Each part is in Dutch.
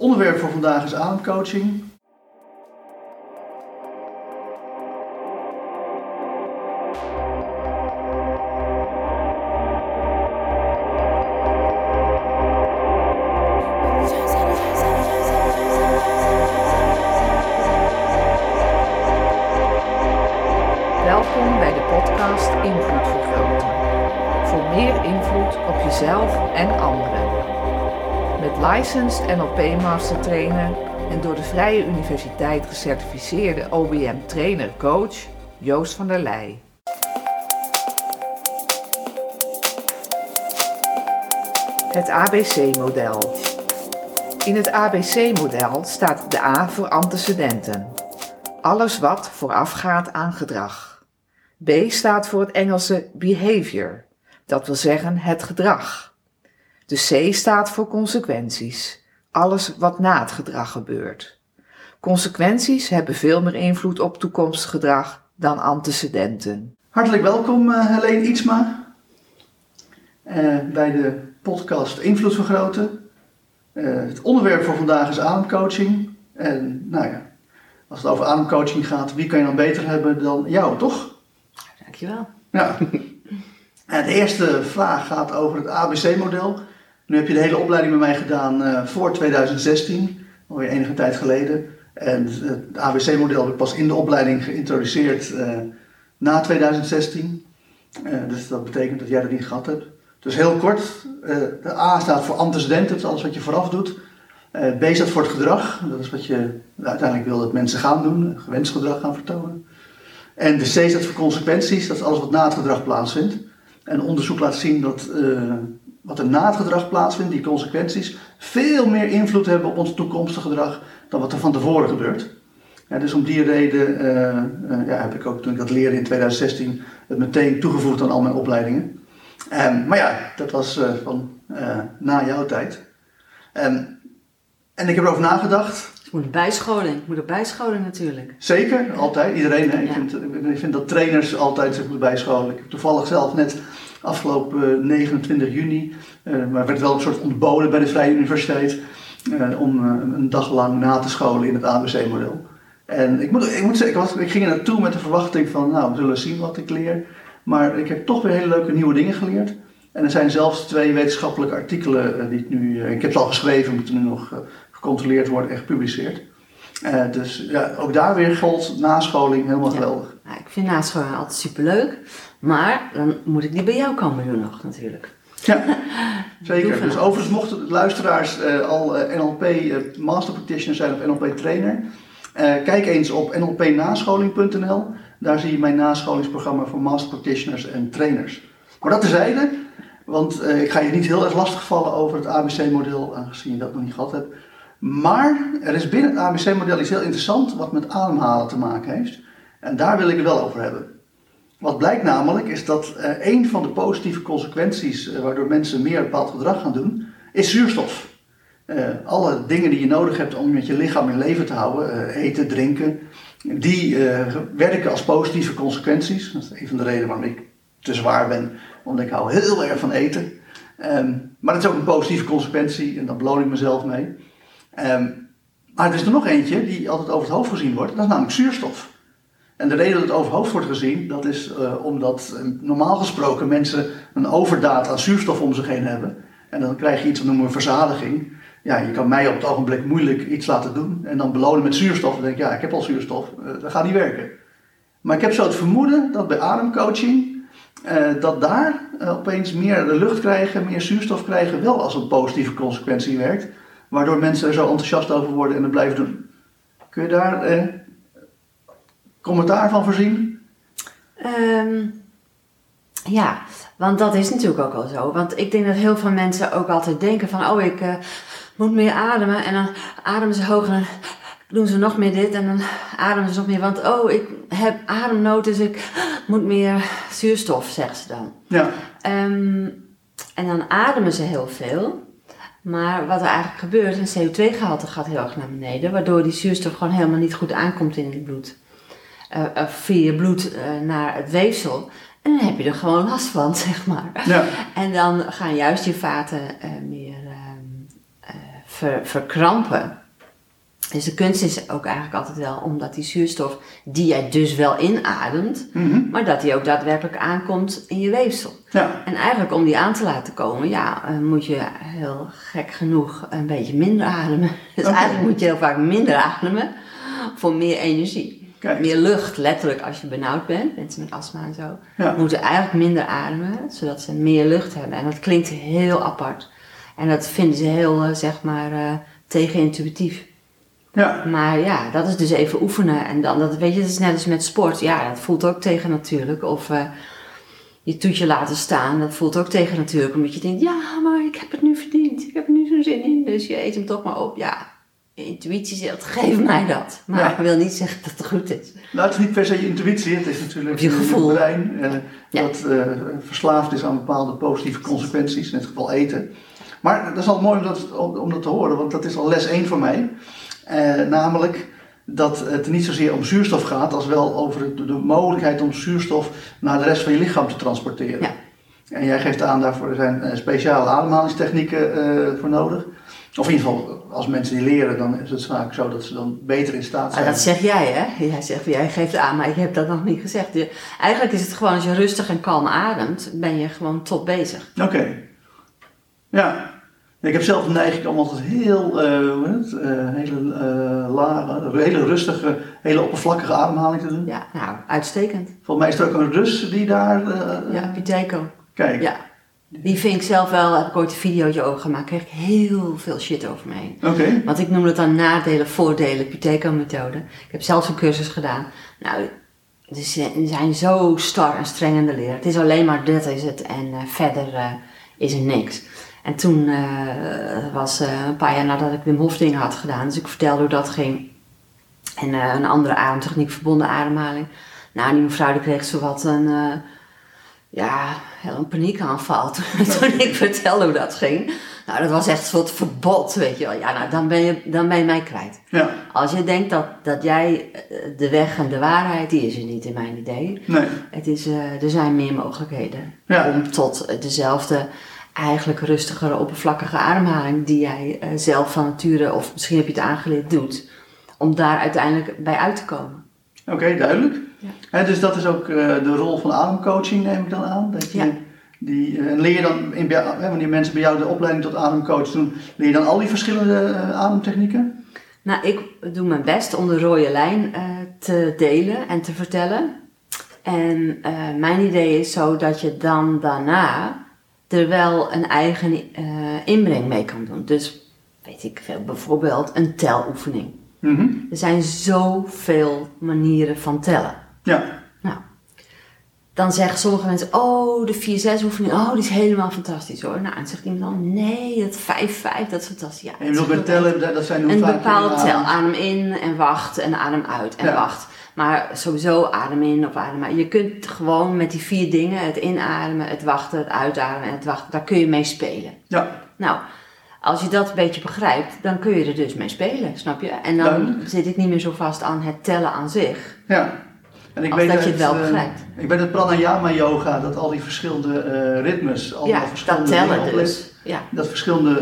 Onderwerp voor vandaag is ademcoaching. Licensed NLP Master Trainer en door de Vrije Universiteit gecertificeerde OBM Trainer Coach Joost van der Leij. Het ABC-model. In het ABC-model staat de A voor antecedenten. Alles wat voorafgaat aan gedrag. B staat voor het Engelse behavior, dat wil zeggen het gedrag. De C staat voor consequenties, alles wat na het gedrag gebeurt. Consequenties hebben veel meer invloed op toekomstig gedrag dan antecedenten. Hartelijk welkom uh, Helene Ietsma uh, bij de podcast Invloed Vergroten. Uh, het onderwerp voor vandaag is ademcoaching. En nou ja, als het over ademcoaching gaat, wie kan je dan beter hebben dan jou, toch? Dankjewel. Ja. En de eerste vraag gaat over het ABC-model. Nu heb je de hele opleiding bij mij gedaan uh, voor 2016, alweer enige tijd geleden. En het ABC-model heb ik pas in de opleiding geïntroduceerd uh, na 2016. Uh, dus dat betekent dat jij dat niet gehad hebt. Dus heel kort, de A staat voor antecedenten, dat is alles wat je vooraf doet. B staat voor het gedrag, dat is wat je uiteindelijk wil dat mensen gaan doen, gewenst gedrag gaan vertonen. En de C staat voor consequenties, dat is alles wat na het gedrag plaatsvindt. En onderzoek laat zien dat wat er na het gedrag plaatsvindt, die consequenties, veel meer invloed hebben op ons toekomstige gedrag dan wat er van tevoren gebeurt. Ja, dus om die reden uh, uh, ja, heb ik ook toen ik dat leerde in 2016 het meteen toegevoegd aan al mijn opleidingen. Um, maar ja, dat was van na jouw tijd. Um, en ik heb erover nagedacht. Het moet bijscholing, moet een bijscholing natuurlijk. Zeker, altijd. Iedereen. Hè? Ja. Ik, vind, ik vind dat trainers altijd zich moeten bijscholen. Ik heb toevallig zelf net afgelopen 29 juni, uh, maar werd wel een soort ontboden bij de Vrije Universiteit, uh, om een dag lang na te scholen in het ABC-model. En ik moet, ik moet zeggen, ik, was, ik ging er naartoe met de verwachting van, nou, we zullen zien wat ik leer. Maar ik heb toch weer hele leuke nieuwe dingen geleerd. En er zijn zelfs twee wetenschappelijke artikelen die ik nu, ik heb ze al geschreven, moeten nu nog gecontroleerd worden en gepubliceerd. Uh, dus ja, ook daar weer gold nascholing helemaal Ja. geweldig. Vind nascholing altijd superleuk. Maar dan moet ik die bij jou komen doen nog natuurlijk. Ja, zeker. Dus overigens mochten luisteraars eh, al eh, NLP eh, Master Practitioner zijn of NLP Trainer. kijk eens op nlpnascholing.nl. Daar zie je mijn nascholingsprogramma voor Master Practitioners en Trainers. Maar dat terzijde, want ik ga je niet heel erg lastigvallen over het ABC-model, aangezien je dat nog niet gehad hebt. Maar er is binnen het ABC-model iets heel interessant wat met ademhalen te maken heeft. En daar wil ik het wel over hebben. Wat blijkt namelijk is dat uh, een van de positieve consequenties uh, waardoor mensen meer bepaald gedrag gaan doen, is zuurstof. Uh, alle dingen die je nodig hebt om met je lichaam in leven te houden, eten, drinken, die werken als positieve consequenties. Dat is een van de redenen waarom ik te zwaar ben, omdat ik hou heel erg van eten. Um, maar dat is ook een positieve consequentie en daar beloon ik mezelf mee. Um, maar er is er nog eentje die altijd over het hoofd gezien wordt, dat is namelijk zuurstof. En de reden dat het over hoofd wordt gezien, dat is uh, omdat normaal gesproken mensen een overdaad aan zuurstof om zich heen hebben. En dan krijg je iets wat noemen we verzadiging. Ja, je kan mij op het ogenblik moeilijk iets laten doen en dan belonen met zuurstof. Dan denk ik, ja, ik heb al zuurstof, uh, dat gaat niet werken. Maar ik heb zo het vermoeden dat bij ademcoaching, dat daar opeens meer lucht krijgen, meer zuurstof krijgen, wel als een positieve consequentie werkt. Waardoor mensen er zo enthousiast over worden en het blijven doen. Kun je daar commentaar van voorzien? Um, ja, want dat is natuurlijk ook al zo. Want ik denk dat heel veel mensen ook altijd denken van... oh, ik uh, moet meer ademen. En dan ademen ze hoog en dan doen ze nog meer dit. En dan ademen ze nog meer. Want oh, ik heb ademnood, dus ik moet meer zuurstof, zeggen ze dan. Ja. Um, en dan ademen ze heel veel. Maar wat er eigenlijk gebeurt, een CO2-gehalte gaat heel erg naar beneden. Waardoor die zuurstof gewoon helemaal niet goed aankomt in het bloed. Uh, uh, via je bloed uh, naar het weefsel. En dan heb je er gewoon last van, zeg maar. Ja. En dan gaan juist je vaten meer ver- verkrampen. Dus de kunst is ook eigenlijk altijd wel omdat die zuurstof, die jij dus wel inademt, Mhm. maar dat die ook daadwerkelijk aankomt in je weefsel. Ja, En eigenlijk om die aan te laten komen, ja, eh, moet je heel gek genoeg een beetje minder ademen. Dus eigenlijk moet je heel vaak minder ademen voor meer energie. Kijk. Meer lucht, letterlijk als je benauwd bent, mensen met astma en zo, Ja. moeten eigenlijk minder ademen, zodat ze meer lucht hebben. En dat klinkt heel apart. En dat vinden ze heel, eh, zeg maar, eh tegenintuïtief. ja, Maar ja, dat is dus even oefenen. En dan, dat, weet je, dat is net als met sport. Ja, dat voelt ook tegen natuurlijk. Of eh, je toetje laten staan, dat voelt ook tegen natuurlijk. Omdat je denkt, ja, maar ik heb het nu verdiend. Ik heb er nu zo'n zin in. Dus je eet hem toch maar op. Ja, intuïtie zegt, geef mij dat. Maar Ja. ik wil niet zeggen dat het goed is. nou het is niet per se je intuïtie, het is natuurlijk Je gevoel. brein eh, Ja. dat eh, verslaafd is aan bepaalde positieve consequenties, in dit geval eten. Maar dat is al mooi om dat, om, dat te horen, want dat is al les 1 voor mij. Eh, namelijk dat het niet zozeer om zuurstof gaat, als wel over het- de mogelijkheid om zuurstof naar de rest van je lichaam te transporteren. Ja. En jij geeft aan, daarvoor zijn eh, speciale ademhalingstechnieken eh, voor nodig. Of in ieder geval, als mensen die leren, dan is het vaak zo dat ze dan beter in staat zijn. dat zeg jij, hè? Jij zegt, jij geeft aan, maar ik heb dat nog niet gezegd. Je- eigenlijk is het gewoon, als je rustig en kalm ademt, ben je gewoon top bezig. Oké. Ja. Ik heb zelf de neiging om altijd heel, heet het, eh, hele eh, lage, hele rustige, hele oppervlakkige ademhaling te doen. Ja, nou, uitstekend. Volgens mij is er ook een Rus die daar. Ja, Piteco. Kijk. Ja, die vind ik zelf wel, heb ik ooit een videootje over gemaakt, kreeg ik heel veel shit over me heen. Oké. Want ik noem het dan nadelen, voordelen, Puteco-methode. Ik heb zelfs een cursus gedaan. Nou, ze zijn zo star en streng in de leer. Het is alleen maar dit is het en eh, verder eh, is er niks. En toen eh, was een paar jaar nadat ik Wim Hof dingen had gedaan, dus ik vertelde hoe dat ging. En een andere ademtechniek, verbonden ademhaling. Nou, die mevrouw die kreeg zowat een, ja, een paniekaanval toen, toen ik vertelde hoe dat ging. Nou, dat was echt een soort verbod, weet je wel. Ja, nou, dan ben je, dan ben je mij kwijt. Ja. Als je denkt dat, dat jij eh, de weg en de waarheid, die is er niet in mijn idee. Nee. Het is, eh, er zijn meer mogelijkheden Ja. om tot dezelfde, eigenlijk rustigere, oppervlakkige ademhaling die jij eh, zelf van nature, of misschien heb je het aangeleerd, doet, om daar uiteindelijk bij uit te komen. Oké, duidelijk. Dus dat is ook eh, de rol van ademcoaching, neem ik dan aan. Dat je die, eh, leer je dan, in, hè, wanneer mensen bij jou de opleiding tot ademcoach doen, leer je dan al die verschillende eh, ademtechnieken? Nou, ik doe mijn best om de rode lijn te delen en te vertellen. En mijn idee is zo dat je dan daarna er wel een eigen inbreng mee kan doen. Dus weet ik veel, bijvoorbeeld een teloefening. Mhm. Er zijn zoveel manieren van tellen. Ja. Nou, dan zeggen sommige mensen, oh, de 4-6 oefening, oh, die is helemaal fantastisch hoor. Nou, en zegt iemand dan, nee, dat 5-5, dat is fantastisch. Ja, En bedoelt met tellen, dat zijn een bepaalde ademt. tel. Adem in en wacht en adem uit en Ja. wacht. Maar sowieso adem in of adem uit. Je kunt gewoon met die vier dingen, het inademen, het wachten, het uitademen en het wachten, daar kun je mee spelen. Ja, Nou, als je dat een beetje begrijpt, dan kun je er dus mee spelen, snap je? En dan Duidelijk. zit ik niet meer zo vast aan het tellen aan zich. ja. En ik Als dat je het wel eh, begrijpt. ik weet het pranayama yoga, dat al die verschillende eh, ritmes, allemaal ja, verschillende dat tellen dus. Ja. Dat verschillende,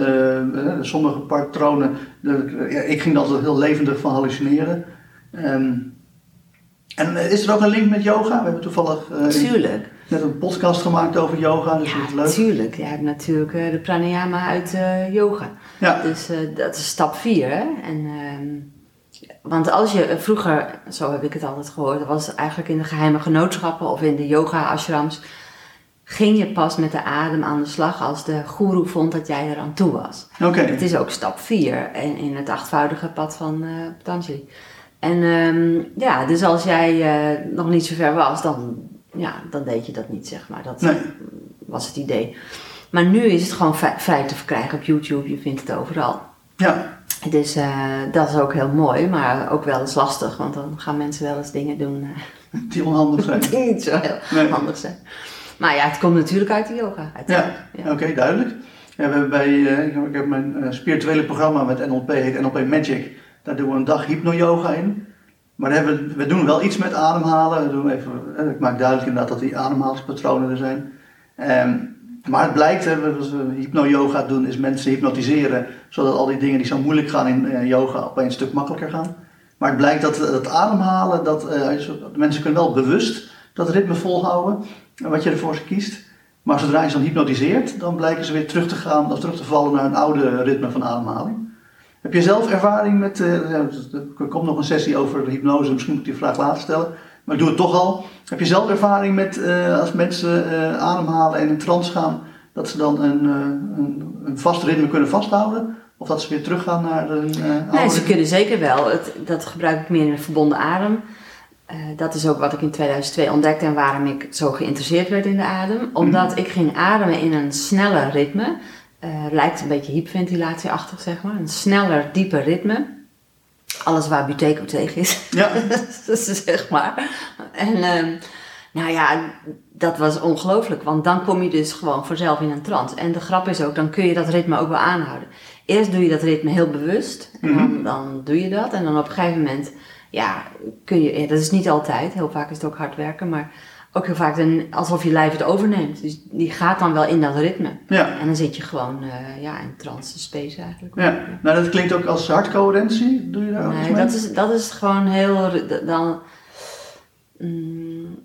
eh, sommige patronen, de, ja, ik ging altijd heel levendig van hallucineren. Ehm, en is er ook een link met yoga? We hebben toevallig eh, Tuurlijk. net een podcast gemaakt over yoga, dus dat is Ja, leuk. tuurlijk. Je hebt natuurlijk de pranayama uit yoga. Ja, Dus dat is stap 4. Hè? En, ehm, want als je eh, vroeger, zo heb ik het altijd gehoord, was eigenlijk in de geheime genootschappen of in de yoga-ashrams, ging je pas met de adem aan de slag als de guru vond dat jij er aan toe was. oké. Het is ook stap 4 in, in het achtvoudige pad van eh Patanjali. En ehm, ja, dus als jij eh, nog niet zo ver was, dan, ja, dan deed je dat niet, zeg maar. Dat Nee. was het idee. Maar nu is het gewoon vrij te verkrijgen op YouTube, je vindt het overal. Ja, Dus eh, dat is ook heel mooi, maar ook wel eens lastig, want dan gaan mensen wel eens dingen doen eh, die onhandig zijn. die niet zo heel Nee. handig zijn. Maar ja, het komt natuurlijk uit de yoga. Ja. Ja. oké, duidelijk. Ja, we hebben bij, eh, ik heb- mijn spirituele programma met NLP, heet NLP Magic. Daar doen we een dag hypno-yoga in. Maar hebben, we- doen wel iets met ademhalen. We doen even, ik maak duidelijk inderdaad dat die ademhalingspatronen er zijn. Ehm, Maar het blijkt, hè, we hypno-yoga doen, is mensen hypnotiseren, zodat al die dingen die zo moeilijk gaan in eh, yoga opeens een stuk makkelijker gaan. Maar het blijkt dat het ademhalen, dat uh, mensen kunnen wel bewust dat ritme volhouden, wat je ervoor kiest. Maar zodra je ze dan hypnotiseert, dan blijken ze weer terug te gaan of terug te vallen naar een oude ritme van ademhaling. Heb je zelf ervaring met, uh, er komt nog een sessie over hypnose, misschien moet ik die vraag later stellen. Maar ik doe het toch al. Heb je zelf ervaring met uh, als mensen uh, ademhalen en in trance gaan, dat ze dan een, een, een vast ritme kunnen vasthouden? Of dat ze weer teruggaan naar een uh, Nee, ze kunnen zeker wel. Het, dat gebruik ik meer in een verbonden adem. Uh, dat is ook wat ik in 2002 ontdekte en waarom ik zo geïnteresseerd werd in de adem. Omdat mm. ik ging ademen in een sneller ritme. Uh, lijkt een beetje hyperventilatieachtig, zeg maar. Een sneller, dieper ritme. Alles waar Buteco tegen is. Ja. zeg maar. En uh, nou ja, dat was ongelooflijk. Want dan kom je dus gewoon vanzelf in een trance. En de grap is ook, dan kun je dat ritme ook wel aanhouden. Eerst doe je dat ritme heel bewust. En dan, mm-hmm. dan doe je dat. En dan op een gegeven moment, ja, kun je... Ja, dat is niet altijd. Heel vaak is het ook hard werken. Maar ook heel vaak een, alsof je lijf het overneemt. Dus die gaat dan wel in dat ritme. Ja. En dan zit je gewoon uh, ja, in trance space eigenlijk. Ja, nou dat klinkt ook als hartcoherentie. Doe je daar nee, dat is, dat is gewoon heel... Dan, mm,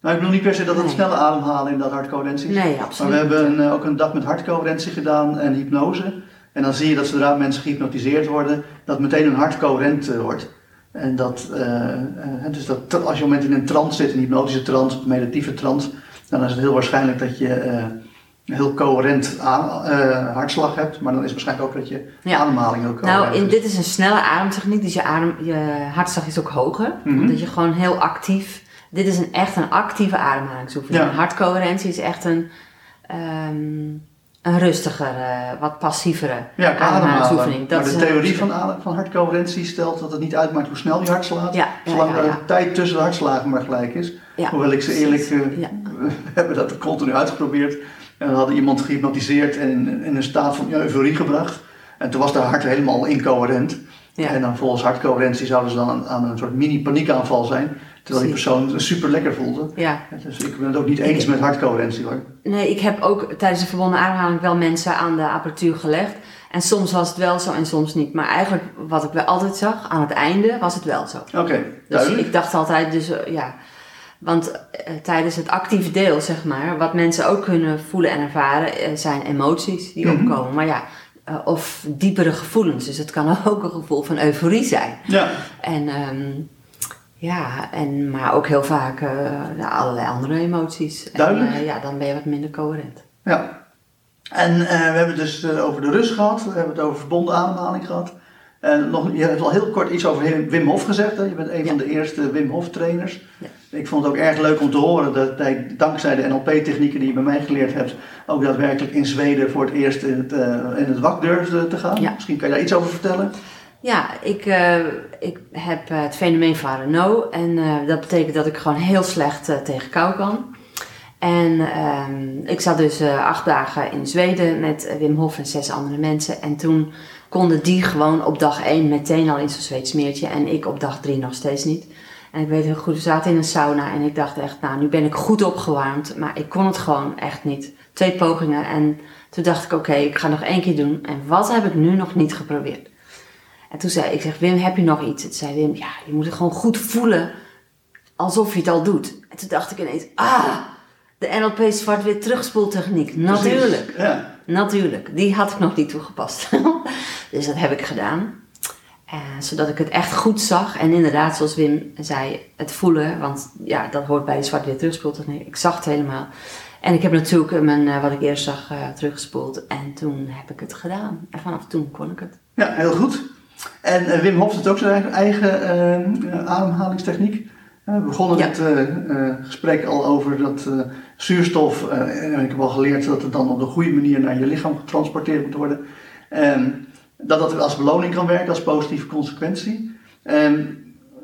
nou, ik bedoel niet per se dat het nee. snelle ademhalen in dat hartcoherentie is. Nee, absoluut. Maar we hebben een, ook een dag met hartcoherentie gedaan en hypnose. En dan zie je dat zodra mensen gehypnotiseerd worden, dat meteen hun hart coherent uh, wordt. En dat, uh, uh, dus dat als je op moment in een trance zit, een hypnotische trance, een meditatieve trance, dan is het heel waarschijnlijk dat je een heel coherent hartslag hebt. Maar dan is het waarschijnlijk ook dat je ja. ademhaling ook coherent Nou, in, dit is een snelle ademtechniek, dus je, adem, je hartslag is ook hoger. Mm -hmm. Omdat je gewoon heel actief... Dit is een, echt een actieve ademhalingsoefening. Ja. Hartcoherentie is echt een... Um, een rustigere, wat passievere ja, ademhalingsoefening. maar de theorie van, van hartcoherentie stelt dat het niet uitmaakt hoe snel je hart slaat, ja, ja, zolang de tijd tussen de hartslagen maar gelijk is. Hoewel ik ze eerlijk, uh, we hebben dat continu uitgeprobeerd en we hadden iemand gehypnotiseerd en in, in een staat van euforie gebracht. En toen was de hart helemaal incoherent. En dan volgens hartcoherentie zouden ze dan aan, aan een soort mini-paniekaanval zijn. Terwijl die persoon super lekker voelde. Ja. Dus ik ben het ook niet eens met hartcoherentie hoor. Nee, ik heb ook tijdens de verbonden ademhaling wel mensen aan de apparatuur gelegd. En soms was het wel zo en soms niet. Maar eigenlijk wat ik wel altijd zag, aan het einde was het wel zo. Oké, okay, Dus ik dacht altijd, dus uh, ja. Want uh, tijdens het actieve deel, zeg maar, wat mensen ook kunnen voelen en ervaren, uh, zijn emoties die mm-hmm. opkomen. Maar ja, of diepere gevoelens. Dus het kan ook een gevoel van euforie zijn. Ja. En... Um, ja, en, maar ook heel vaak uh, allerlei andere emoties. Duidelijk. En, uh, ja, dan ben je wat minder coherent. Ja. En uh, we hebben het dus over de rust gehad, we hebben het over verbonden ademhaling gehad. En nog, je hebt al heel kort iets over Wim Hof gezegd. Hè? Je bent een ja. van de eerste Wim Hof trainers. Ja. Ik vond het ook erg leuk om te horen dat hij dankzij de NLP-technieken die je bij mij geleerd hebt, ook daadwerkelijk in Zweden voor het eerst in het, in het wak durfde te gaan. Ja. Misschien kan je daar iets over vertellen? Ja, ik, uh, ik heb uh, het fenomeen van Renault en uh, dat betekent dat ik gewoon heel slecht tegen kou kan. En ehm, ik zat dus acht dagen in Zweden met Wim Hof en zes andere mensen. En toen konden die gewoon op dag één meteen al in zo'n zweetsmeertje en ik op dag drie nog steeds niet. En ik weet heel goed, we zaten in een sauna en ik dacht echt, nou nu ben ik goed opgewarmd, maar ik kon het gewoon echt niet. Twee pogingen en toen dacht ik, oké, ik ga nog één keer doen. En wat heb ik nu nog niet geprobeerd? En toen zei ik, zeg, Wim, heb je nog iets? Toen zei Wim, ja, je moet het gewoon goed voelen alsof je het al doet. En toen dacht ik ineens, ah, de NLP zwart-wit terugspoeltechniek. Natuurlijk. Ja. Natuurlijk. Die had ik nog niet toegepast. dus dat heb ik gedaan. En, zodat ik het echt goed zag. En inderdaad, zoals Wim zei, het voelen. Want ja, dat hoort bij de zwart-wit terugspoeltechniek. Ik zag het helemaal. En ik heb natuurlijk mijn, wat ik eerst zag uh, teruggespoeld. En toen heb ik het gedaan. En vanaf toen kon ik het. Ja, heel goed. En uh, Wim Hof heeft ook zijn eigen uh, ademhalingstechniek. we begonnen ja. het uh, gesprek al over dat zuurstof, en ik heb al geleerd dat het dan op de goede manier naar je lichaam getransporteerd moet worden. dat dat als beloning kan werken, als positieve consequentie.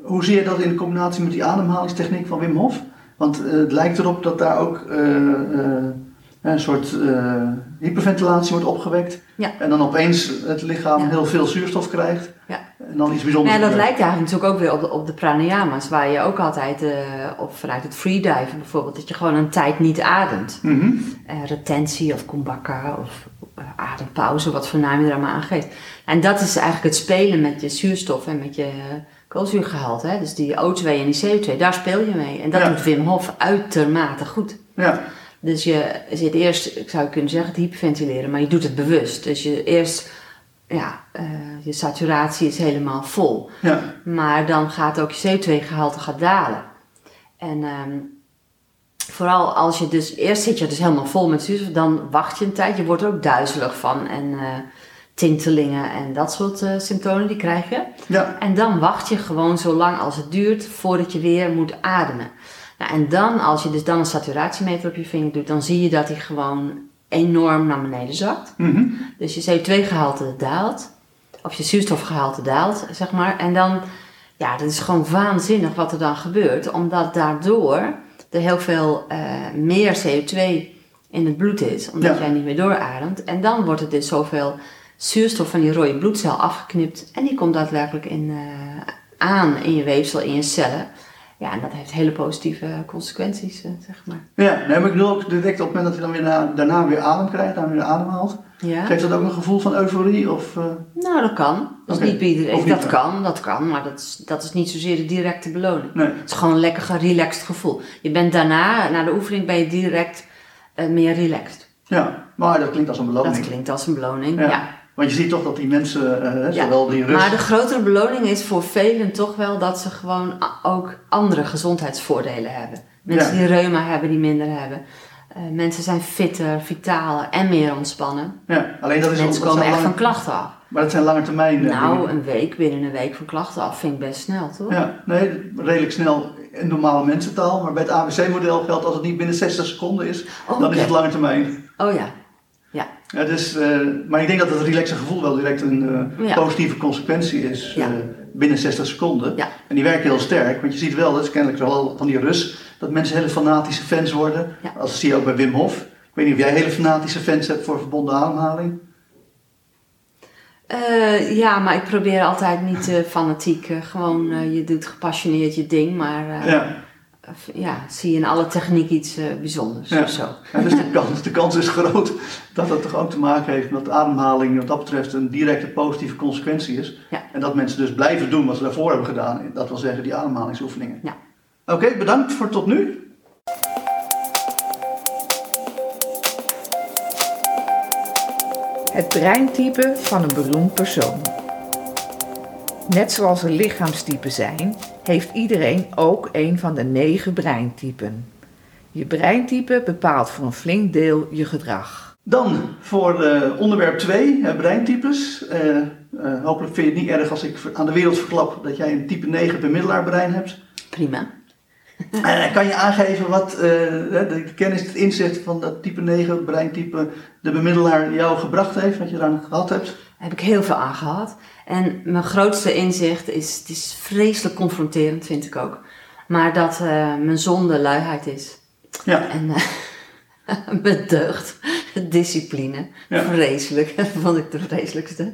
hoe zie je dat in combinatie met die ademhalingstechniek van Wim Hof? Want het lijkt erop dat daar ook een soort uh, hyperventilatie wordt opgewekt. Ja. En dan opeens het lichaam ja. heel veel zuurstof krijgt. Ja. en dan iets bijzonders Ja, dat lijkt eigenlijk natuurlijk ook weer op de, op de pranayama's, waar je ook altijd, eh, op, vanuit het freediven bijvoorbeeld, dat je gewoon een tijd niet ademt. Mhm. Eh, retentie of kumbhaka of eh, adempauze, wat voor naam je er maar aan geeft. En dat is eigenlijk het spelen met je zuurstof en met je eh, koolzuurgehalte. Hè? Dus die O2 en die CO2, daar speel je mee. En dat doet Wim Hof uitermate goed. Ja, Dus je zit eerst, ik zou kunnen zeggen, te hyperventileren, maar je doet het bewust. Dus je eerst, ja, eh, je saturatie is helemaal vol. ja, Maar dan gaat ook je CO2-gehalte gaat dalen. En ehm, vooral als je dus, eerst zit je dus helemaal vol met zuurstof, dan wacht je een tijd. Je wordt er ook duizelig van en eh, tintelingen en dat soort eh, symptomen die krijg je. ja, En dan wacht je gewoon zo lang als het duurt voordat je weer moet ademen. Nou, en dan, als je dus dan een saturatiemeter op je vinger doet, dan zie je dat hij gewoon enorm naar beneden zakt. Mhm. Dus je CO2-gehalte daalt, of je zuurstofgehalte daalt, zeg maar. En dan, ja, dat is gewoon waanzinnig wat er dan gebeurt, omdat daardoor er heel veel eh, meer CO2 in het bloed is, omdat Ja. jij niet meer doorademt. En dan wordt er dus zoveel zuurstof van die rode bloedcel afgeknipt en die komt daadwerkelijk in, eh, aan in je weefsel, in je cellen. Ja, en dat heeft hele positieve consequenties, eh, zeg maar. ja. Nee, maar ik bedoel ook direct op het moment dat je dan weer na- daarna weer adem krijgt, daarna weer ademhaalt. Ja? Geeft dat ook een gevoel van euforie? Of, eh, Nou, dat kan. Dat is niet bij iedereen. Of niet, dat kan, dat kan, maar dat is, dat is niet zozeer de directe beloning. nee. Het is gewoon een lekker gerelaxed gevoel. Je bent daarna, na de oefening, ben je direct eh, meer relaxed. Ja, maar dat klinkt als een beloning. Dat klinkt als een beloning, Ja. ja. Want je ziet toch dat die mensen, eh, Ja. zowel die rust... Maar de grotere beloning is voor velen toch wel dat ze gewoon ook andere gezondheidsvoordelen hebben. Mensen Ja. die reuma hebben, die minder hebben. Eh, mensen zijn fitter, vitaler en meer ontspannen. Ja, alleen dat is Mensen dat komen echt lange- van klachten af. Maar dat zijn lange termijn Nou, dingen. een week, binnen een week van klachten af vind ik best snel, toch? Ja, nee, redelijk snel in normale mensentaal. Maar bij het ABC-model geldt als het niet binnen 60 seconden is, Oh, dan is het lange termijn. Oh ja, ja. Ja, dus, maar ik denk dat het relaxe gevoel wel direct een eh, Ja. positieve consequentie is Ja. eh, binnen 60 seconden. Ja. En die werken heel sterk, want je ziet wel, dat is kennelijk wel van die Rus, dat mensen hele fanatische fans worden. Dat zie je ook bij Wim Hof. Ik weet niet of jij hele fanatische fans hebt voor verbonden ademhaling. Ja, maar ik probeer altijd niet eh, fanatiek. gewoon, je doet gepassioneerd je ding, maar Ja. Ja, zie je in alle techniek iets eh, bijzonders Ja. of zo. Ja, dus de kans, de kans is groot dat dat toch ook te maken heeft met ademhaling, wat dat betreft een directe positieve consequentie is. Ja. En dat mensen dus blijven doen wat ze daarvoor hebben gedaan, dat wil zeggen die ademhalingsoefeningen. Ja. Oké, bedankt voor tot nu. Het breintype van een beroemd persoon. Net zoals er lichaamstypen zijn, heeft iedereen ook een van de negen breintypen. Je breintype bepaalt voor een flink deel je gedrag. Dan voor eh, onderwerp 2, breintypes. Eh, eh, hopelijk vind je het niet erg als ik aan de wereld verklap dat jij een type 9 bemiddelaar brein hebt. Prima. Eh, kan je aangeven wat eh, de, de kennis, het inzicht van dat type 9 breintype de bemiddelaar jou gebracht heeft, wat je eraan gehad hebt? Heb ik heel veel aan gehad. En mijn grootste inzicht is, het is vreselijk confronterend, vind ik ook. Maar dat eh, mijn zonde luiheid is. Ja, En mijn deugd, discipline. Ja. Vreselijk, dat vond ik de vreselijkste.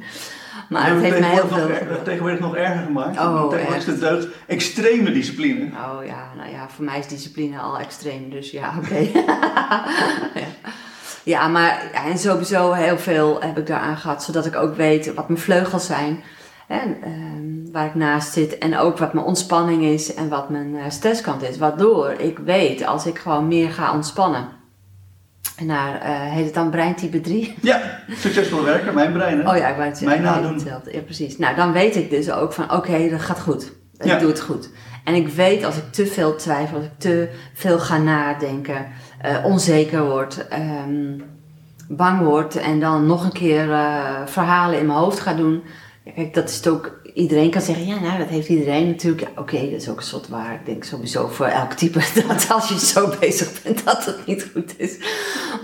Maar het heeft mij heel tegenwoordig veel... nog tegenwoordig nog erger gemaakt. Oh, tegenwoordig is echt? de deugd extreme discipline. Oh ja, nou ja, voor mij is discipline al extreem, dus ja, oké. ja. Ja, maar ja, en sowieso heel veel heb ik daaraan gehad, zodat ik ook weet wat mijn vleugels zijn. En, ehm, waar ik naast zit en ook wat mijn ontspanning is en wat mijn eh, stresskant is. Waardoor ik weet, als ik gewoon meer ga ontspannen. En naar, eh, heet het dan breintype 3? Ja, succesvolle werker, mijn brein. Hè? Oh ja, ik wou het zeggen. Mijn nadoen. Ja, precies. Nou, dan weet ik dus ook van, oké, dat gaat goed. Ik Ja. doe het goed. En ik weet als ik te veel twijfel, als ik te veel ga nadenken, eh, onzeker word, ehm, bang word en dan nog een keer eh, verhalen in mijn hoofd ga doen. Ja, kijk, dat is het ook. Iedereen kan zeggen, ja, nou, dat heeft iedereen natuurlijk. Ja, oké, dat is ook een soort waar. Ik denk sowieso voor elk type dat als je zo bezig bent, dat het niet goed is.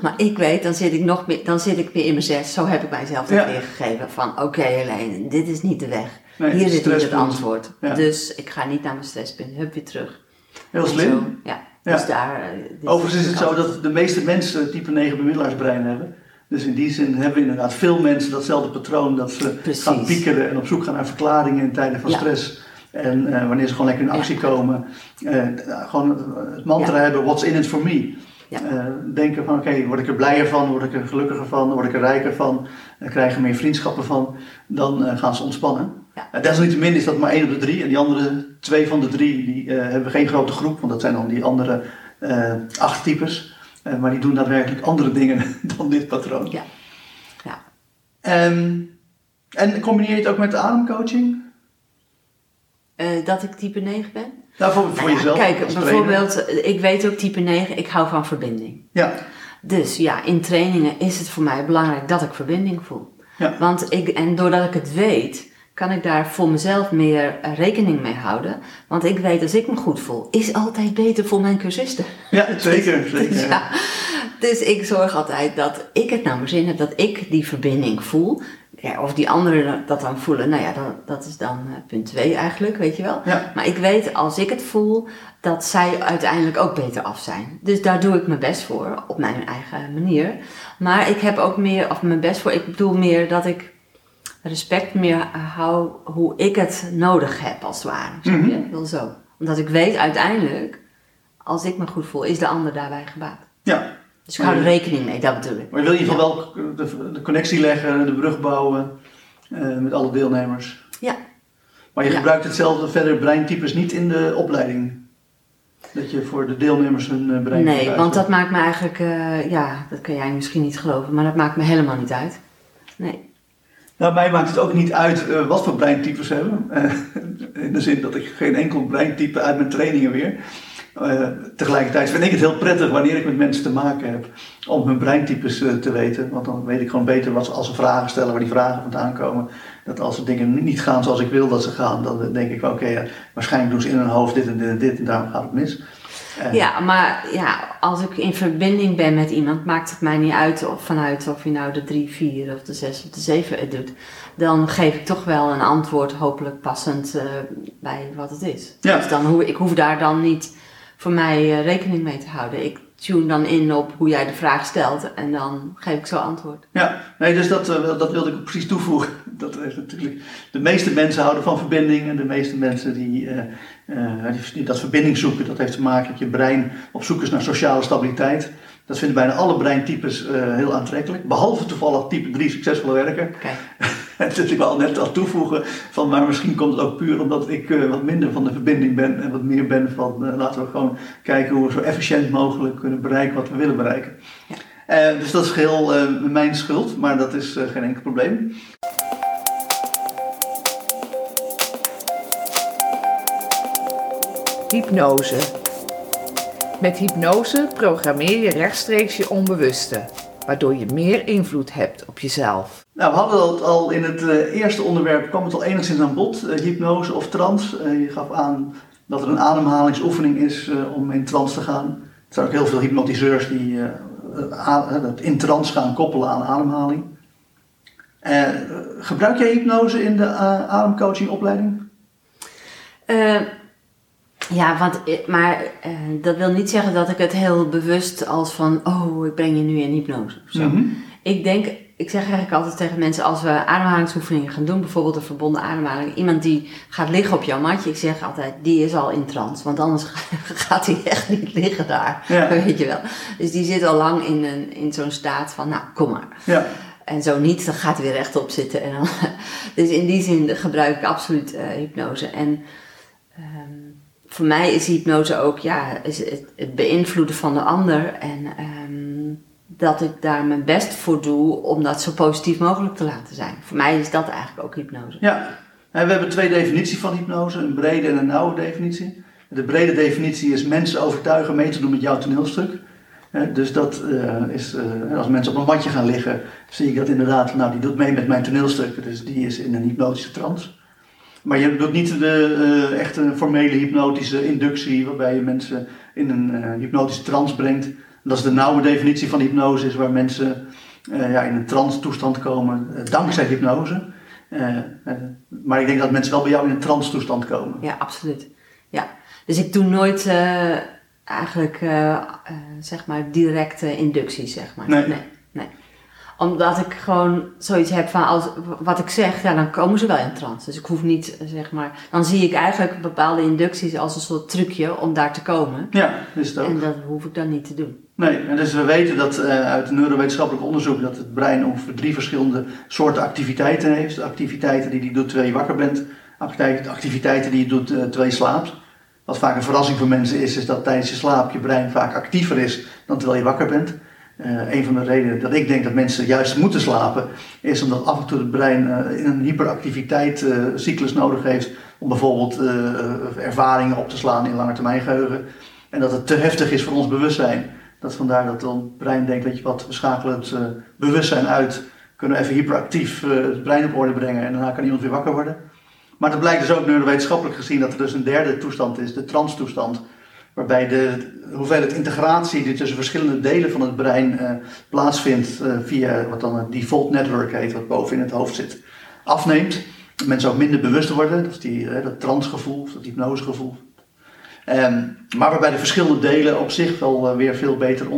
Maar ik weet, dan zit ik nog meer, dan zit ik weer in mijn zes. Zo heb ik mijzelf Ja. weergegeven. Van, oké, Helene, dit is niet de weg. Nee, Hier zit niet het antwoord. Dus ik ga niet naar mijn stresspunt. Hup, weer terug. Heel slim. zo, ja. Ja. Dus daar... eh, Overigens is het zo dat de meeste mensen type 9 bemiddelaarsbrein hebben. Dus in die zin hebben inderdaad veel mensen datzelfde patroon dat ze Precies. gaan piekeren en op zoek gaan naar verklaringen in tijden van Ja. stress. En eh, wanneer ze gewoon lekker in actie komen, eh, gewoon het mantra Ja. hebben, what's in it for me? Denken van oké, word ik er blijer van, word ik er gelukkiger van, word ik er rijker van, krijg ik meer vriendschappen van, dan gaan ze ontspannen. Ja. Desalniettemin is dat maar één op de drie en die andere twee van de drie die, eh, hebben geen grote groep, want dat zijn dan die andere eh, acht types. Eh, maar die doen daadwerkelijk andere dingen dan dit patroon. Ja. Ja. Ehm, en combineer je het ook met de ademcoaching? Dat ik type 9 ben? Nou, voor, voor Nou jezelf. Kijk, bijvoorbeeld, ik weet ook type 9, ik hou van verbinding. Ja, Dus ja, in trainingen is het voor mij belangrijk dat ik verbinding voel. Ja. Want ik, en doordat ik het weet, kan ik daar voor mezelf meer eh, rekening mee houden. Want ik weet, als ik me goed voel, is altijd beter voor mijn cursisten. ja zeker. zeker. Dus, ja, dus ik zorg altijd dat ik het naar mijn zin heb, dat ik die verbinding voel. Ja, of die anderen dat dan voelen, nou ja, dat, dat is dan eh, punt 2 eigenlijk, weet je wel. Ja. Maar ik weet, als ik het voel, dat zij uiteindelijk ook beter af zijn. Dus daar doe ik mijn best voor, op mijn eigen manier. Maar ik heb ook meer, of mijn best voor, ik bedoel meer dat ik respect meer hou hoe ik het nodig heb, als het ware. Je? Wel zo. Omdat ik weet uiteindelijk, als ik me goed voel, is de ander daarbij gebaat. ja. Dus ik hou er rekening mee, dat bedoel ik. Maar je wil in ieder geval wel de, de connectie leggen, de brug bouwen eh, met alle deelnemers. Ja, Maar je Ja. gebruikt hetzelfde verder breintypes niet in de opleiding. Dat je voor de deelnemers hun eh, brein nee, want dat maakt me eigenlijk, eh, ja, dat kan jij misschien niet geloven, maar dat maakt me helemaal niet uit. Nee. Nou, mij maakt het ook niet uit eh, wat voor breintypes hebben. Eh, in de zin dat ik geen enkel breintype uit mijn trainingen weer. Eh, tegelijkertijd vind ik het heel prettig wanneer ik met mensen te maken heb om hun breintypes te weten. Want dan weet ik gewoon beter wat ze, als ze vragen stellen, waar die vragen vandaan komen. Dat als de dingen niet gaan zoals ik wil dat ze gaan, dan denk ik, oké, waarschijnlijk doen ze in hun hoofd dit en dit en dit en daarom gaat het mis. Eh, Ja, maar ja, als ik in verbinding ben met iemand, maakt het mij niet uit of vanuit of je nou de 3, 4 of de 6 of de 7 het doet. Dan geef ik toch wel een antwoord, hopelijk passend eh, bij wat het is. Ja. Dus dan hoe, ik hoef daar dan niet voor mij eh, rekening mee te houden. Ik tune dan in op hoe jij de vraag stelt en dan geef ik zo antwoord. Ja, nee, dus dat, dat wilde ik precies toevoegen. Dat is natuurlijk, de meeste mensen houden van verbinding en de meeste mensen die, eh, dat verbinding zoeken, dat heeft te maken met je brein op zoek is naar sociale stabiliteit. Dat vinden bijna alle breintypes eh, heel aantrekkelijk, behalve toevallig type 3 succesvolle werker. Kijk, dus ik wil net al toevoegen van, maar misschien komt het ook puur omdat ik eh, wat minder van de verbinding ben en wat meer ben van, laten we gewoon kijken hoe we zo efficiënt mogelijk kunnen bereiken wat we willen bereiken. Ja. Dus dat is geheel eh, mijn schuld, maar dat is geen enkel probleem. Hypnose. Met hypnose programmeer je rechtstreeks je onbewuste, waardoor je meer invloed hebt op jezelf. Nou, we hadden het al in het eh, eerste onderwerp, kwam het al enigszins aan bod, eh, hypnose of trance. Eh, je gaf aan dat er een ademhalingsoefening is eh, om in trance te gaan. Er zijn ook heel veel hypnotiseurs die dat in trance gaan koppelen aan ademhaling. Eh, gebruik jij hypnose in de eh, ademcoachingopleiding? Ja, want, eh, maar eh, dat wil niet zeggen dat ik het heel bewust als van, oh, ik breng je nu in hypnose zo. Mhm. Ik denk, ik zeg eigenlijk altijd tegen mensen als we ademhalingsoefeningen gaan doen, bijvoorbeeld een verbonden ademhaling, iemand die gaat liggen op jouw matje, ik zeg altijd, die is al in trance, want anders gaat hij echt niet liggen daar, Ja. weet je wel. Dus die zit al lang in, een, in zo'n staat van, nou, kom maar. Ja, En zo niet, dan gaat hij weer rechtop zitten. En dan, dus in die zin gebruik ik absoluut eh, hypnose. En ehm, voor mij is hypnose ook ja, is het, het beïnvloeden van de ander. En ehm, dat ik daar mijn best voor doe om dat zo positief mogelijk te laten zijn. Voor mij is dat eigenlijk ook hypnose. ja. En we hebben twee definities van hypnose, een brede en een nauwe definitie. De brede definitie is mensen overtuigen mee te doen met jouw toneelstuk. Dus dat eh, is, eh, als mensen op een matje gaan liggen, zie ik dat inderdaad, nou die doet mee met mijn toneelstuk, dus die is in een hypnotische trance. Maar je doet niet de eh, echte formele hypnotische inductie, waarbij je mensen in een eh, hypnotische trance brengt. Dat is de nauwe definitie van hypnose, is waar mensen eh, ja, in een trance toestand komen, dankzij hypnose. Maar ik denk dat mensen wel bij jou in een trance toestand komen. Ja, absoluut. Ja. Dus ik doe nooit eigenlijk, zeg maar, directe inducties, zeg maar. Nee. nee. Omdat ik gewoon zoiets heb van, als, wat ik zeg, ja, dan komen ze wel in trance. Dus ik hoef niet, zeg maar, dan zie ik eigenlijk bepaalde inducties als een soort trucje om daar te komen. Ja, is het ook. En dat hoef ik dan niet te doen. Nee, en dus we weten dat uh, uit neurowetenschappelijk onderzoek dat het brein ongeveer drie verschillende soorten activiteiten heeft. Activiteiten die je doet terwijl je wakker bent, activiteiten die je doet uh, terwijl je slaapt. Wat vaak een verrassing voor mensen is, is dat tijdens je slaap je brein vaak actiever is dan terwijl je wakker bent. Uh, een van de redenen dat ik denk dat mensen juist moeten slapen, is omdat af en toe het brein uh, een hyperactiviteitscyclus nodig heeft om bijvoorbeeld ervaringen op te slaan in langetermijngeheugen. En dat het te heftig is voor ons bewustzijn. Dat vandaar dat het brein denkt, weet je wat, we schakelen het bewustzijn uit, kunnen we even hyperactief het brein op orde brengen en daarna kan iemand weer wakker worden. Maar het blijkt dus ook neurowetenschappelijk gezien dat er dus een derde toestand is, de transtoestand waarbij de hoeveelheid integratie die tussen verschillende delen van het brein uh, plaatsvindt uh, via wat dan een default network heet, wat boven in het hoofd zit, afneemt. Mensen ook minder bewust worden, dat is die, uh, dat transgevoel, dat hypnosegevoel. Um, maar waarbij de verschillende delen op zich wel weer veel beter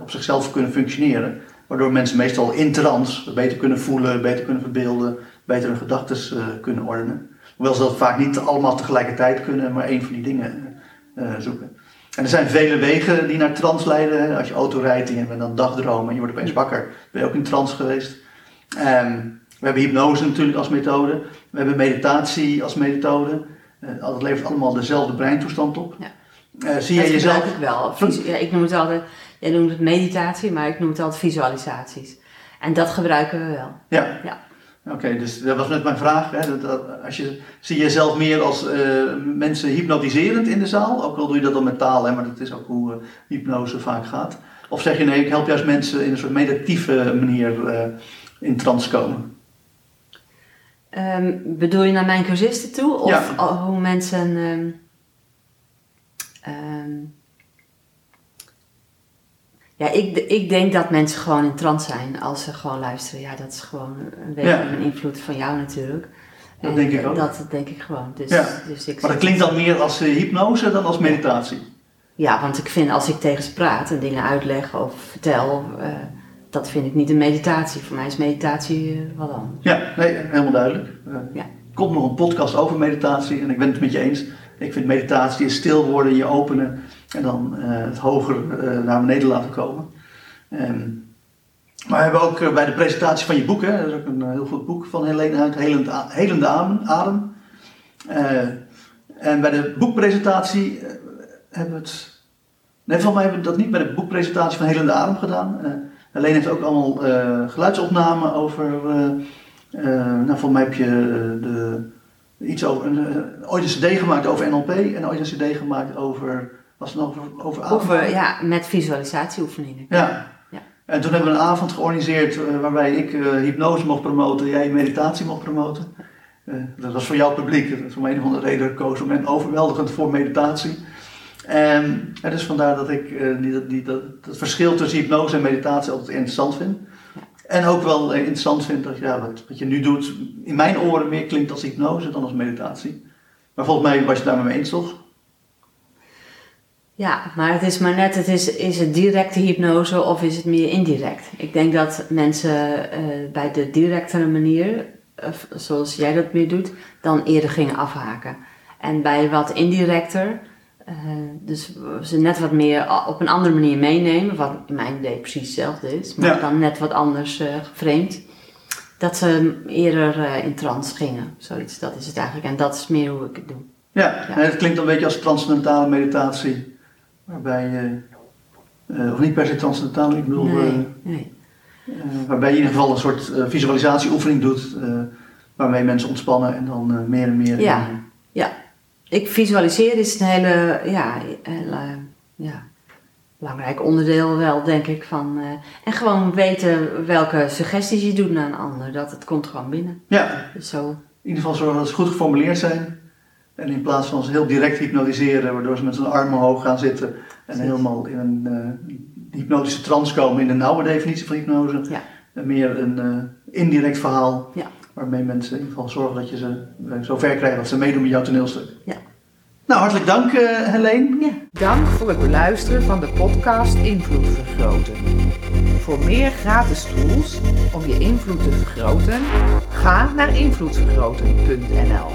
op zichzelf kunnen functioneren. Waardoor mensen meestal in trance beter kunnen voelen, beter kunnen verbeelden, beter hun gedachten kunnen ordenen. Hoewel ze dat vaak niet allemaal tegelijkertijd kunnen, maar één van die dingen uh, zoeken. En er zijn vele wegen die naar trance leiden. Als je auto rijdt en je bent dan dagdromen en je wordt opeens wakker, ben je ook in trance geweest. Um, we hebben hypnose natuurlijk als methode. We hebben meditatie als methode. Uh, dat levert allemaal dezelfde breintoestand op. Ja. Uh, zie je jezelf? ik wel. Ja, ik noem het altijd, jij noemt het meditatie, maar ik noem het altijd visualisaties. En dat gebruiken we wel. Ja. ja. Oké, dus dat was net mijn vraag. Hè? Dat, als je, zie je jezelf meer als uh, mensen hypnotiserend in de zaal? Ook al doe je dat dan met taal, hè? maar dat is ook hoe uh, hypnose vaak gaat. Of zeg je nee, ik help juist mensen in een soort meditatieve manier uh, in trance komen? Um, bedoel je naar mijn cursisten toe? Of ja. hoe mensen... Um, um, ja, ik, ik denk dat mensen gewoon in trance zijn als ze gewoon luisteren. Ja, dat is gewoon een beetje ja. een invloed van jou natuurlijk. Dat denk ik ook. Dat denk ik gewoon. Dus, ja. dus ik maar dat klinkt dan meer als uh, hypnose dan als meditatie? Ja, want ik vind als ik tegen ze praat en dingen uitleg of vertel, uh, dat vind ik niet een meditatie. Voor mij is meditatie uh, wat anders. Ja, nee, helemaal duidelijk. ja. Er komt nog een podcast over meditatie en ik ben het met je eens. Ik vind meditatie is stil worden, je openen en dan uh, het hoger uh, naar beneden laten komen. Maar we hebben ook uh, bij de presentatie van je boek, hè, dat is ook een heel goed boek van Helene uit, Helend, Helende Adem. en bij de boekpresentatie hebben we het. Nee, van mij hebben we dat niet bij de boekpresentatie van Helende Adem gedaan. Helene heeft ook allemaal geluidsopnamen over. nou, voor mij heb je de iets over, uh, ooit een cd gemaakt over NLP en ooit een cd gemaakt over, was het over, over Over, ja, met visualisatieoefeningen. Ja. ja. En toen hebben we een avond georganiseerd uh, waarbij ik uh, hypnose mocht promoten, jij meditatie mocht promoten. dat was voor jouw publiek, dat is om een of andere reden gekozen men overweldigend voor meditatie. En, en dus vandaar dat ik die, die, dat, het verschil tussen hypnose en meditatie altijd interessant vind. En ook wel interessant vind dat ja, wat, wat je nu doet, in mijn oren meer klinkt als hypnose dan als meditatie. Maar volgens mij was je daar mee eens, toch? Ja, maar het is maar net, het is, is het directe hypnose of is het meer indirect? Ik denk dat mensen uh, bij de directere manier, zoals jij dat meer doet, dan eerder gingen afhaken. En bij wat indirecter, uh, dus ze net wat meer op een andere manier meenemen, wat in mijn idee precies hetzelfde is, maar ja. dan net wat anders uh, geframed. Dat ze eerder uh, in trance gingen, zoiets. Dat is het eigenlijk. En dat is meer hoe ik het doe. Ja, ja. het klinkt een beetje als transcendentale meditatie, waarbij je, of niet per se transcendentaal, ik bedoel, nee, nee. waarbij je in ieder geval een soort visualisatieoefening doet, waarmee mensen ontspannen en dan meer en meer. Ja, ja ik visualiseer is een hele, ja, hele, ja, belangrijk onderdeel wel, denk ik. Van, uh, en gewoon weten welke suggesties je doet naar een ander. Dat het komt gewoon binnen. Ja. Dus zo. In ieder geval zorgen dat ze goed geformuleerd zijn. En in plaats van ze heel direct hypnotiseren, waardoor ze met hun armen hoog gaan zitten en helemaal in een uh, hypnotische trance komen in de nauwe definitie van hypnose. Ja. En meer een uh, indirect verhaal. Ja waarmee mensen in ieder geval zorgen dat je ze zo ver krijgt dat ze meedoen met jouw toneelstuk. Ja. Nou, hartelijk dank uh, Helene. Ja. Dank voor het beluisteren van de podcast Invloed Vergroten. Voor meer gratis tools om je invloed te vergroten, ga naar invloedvergroten.nl.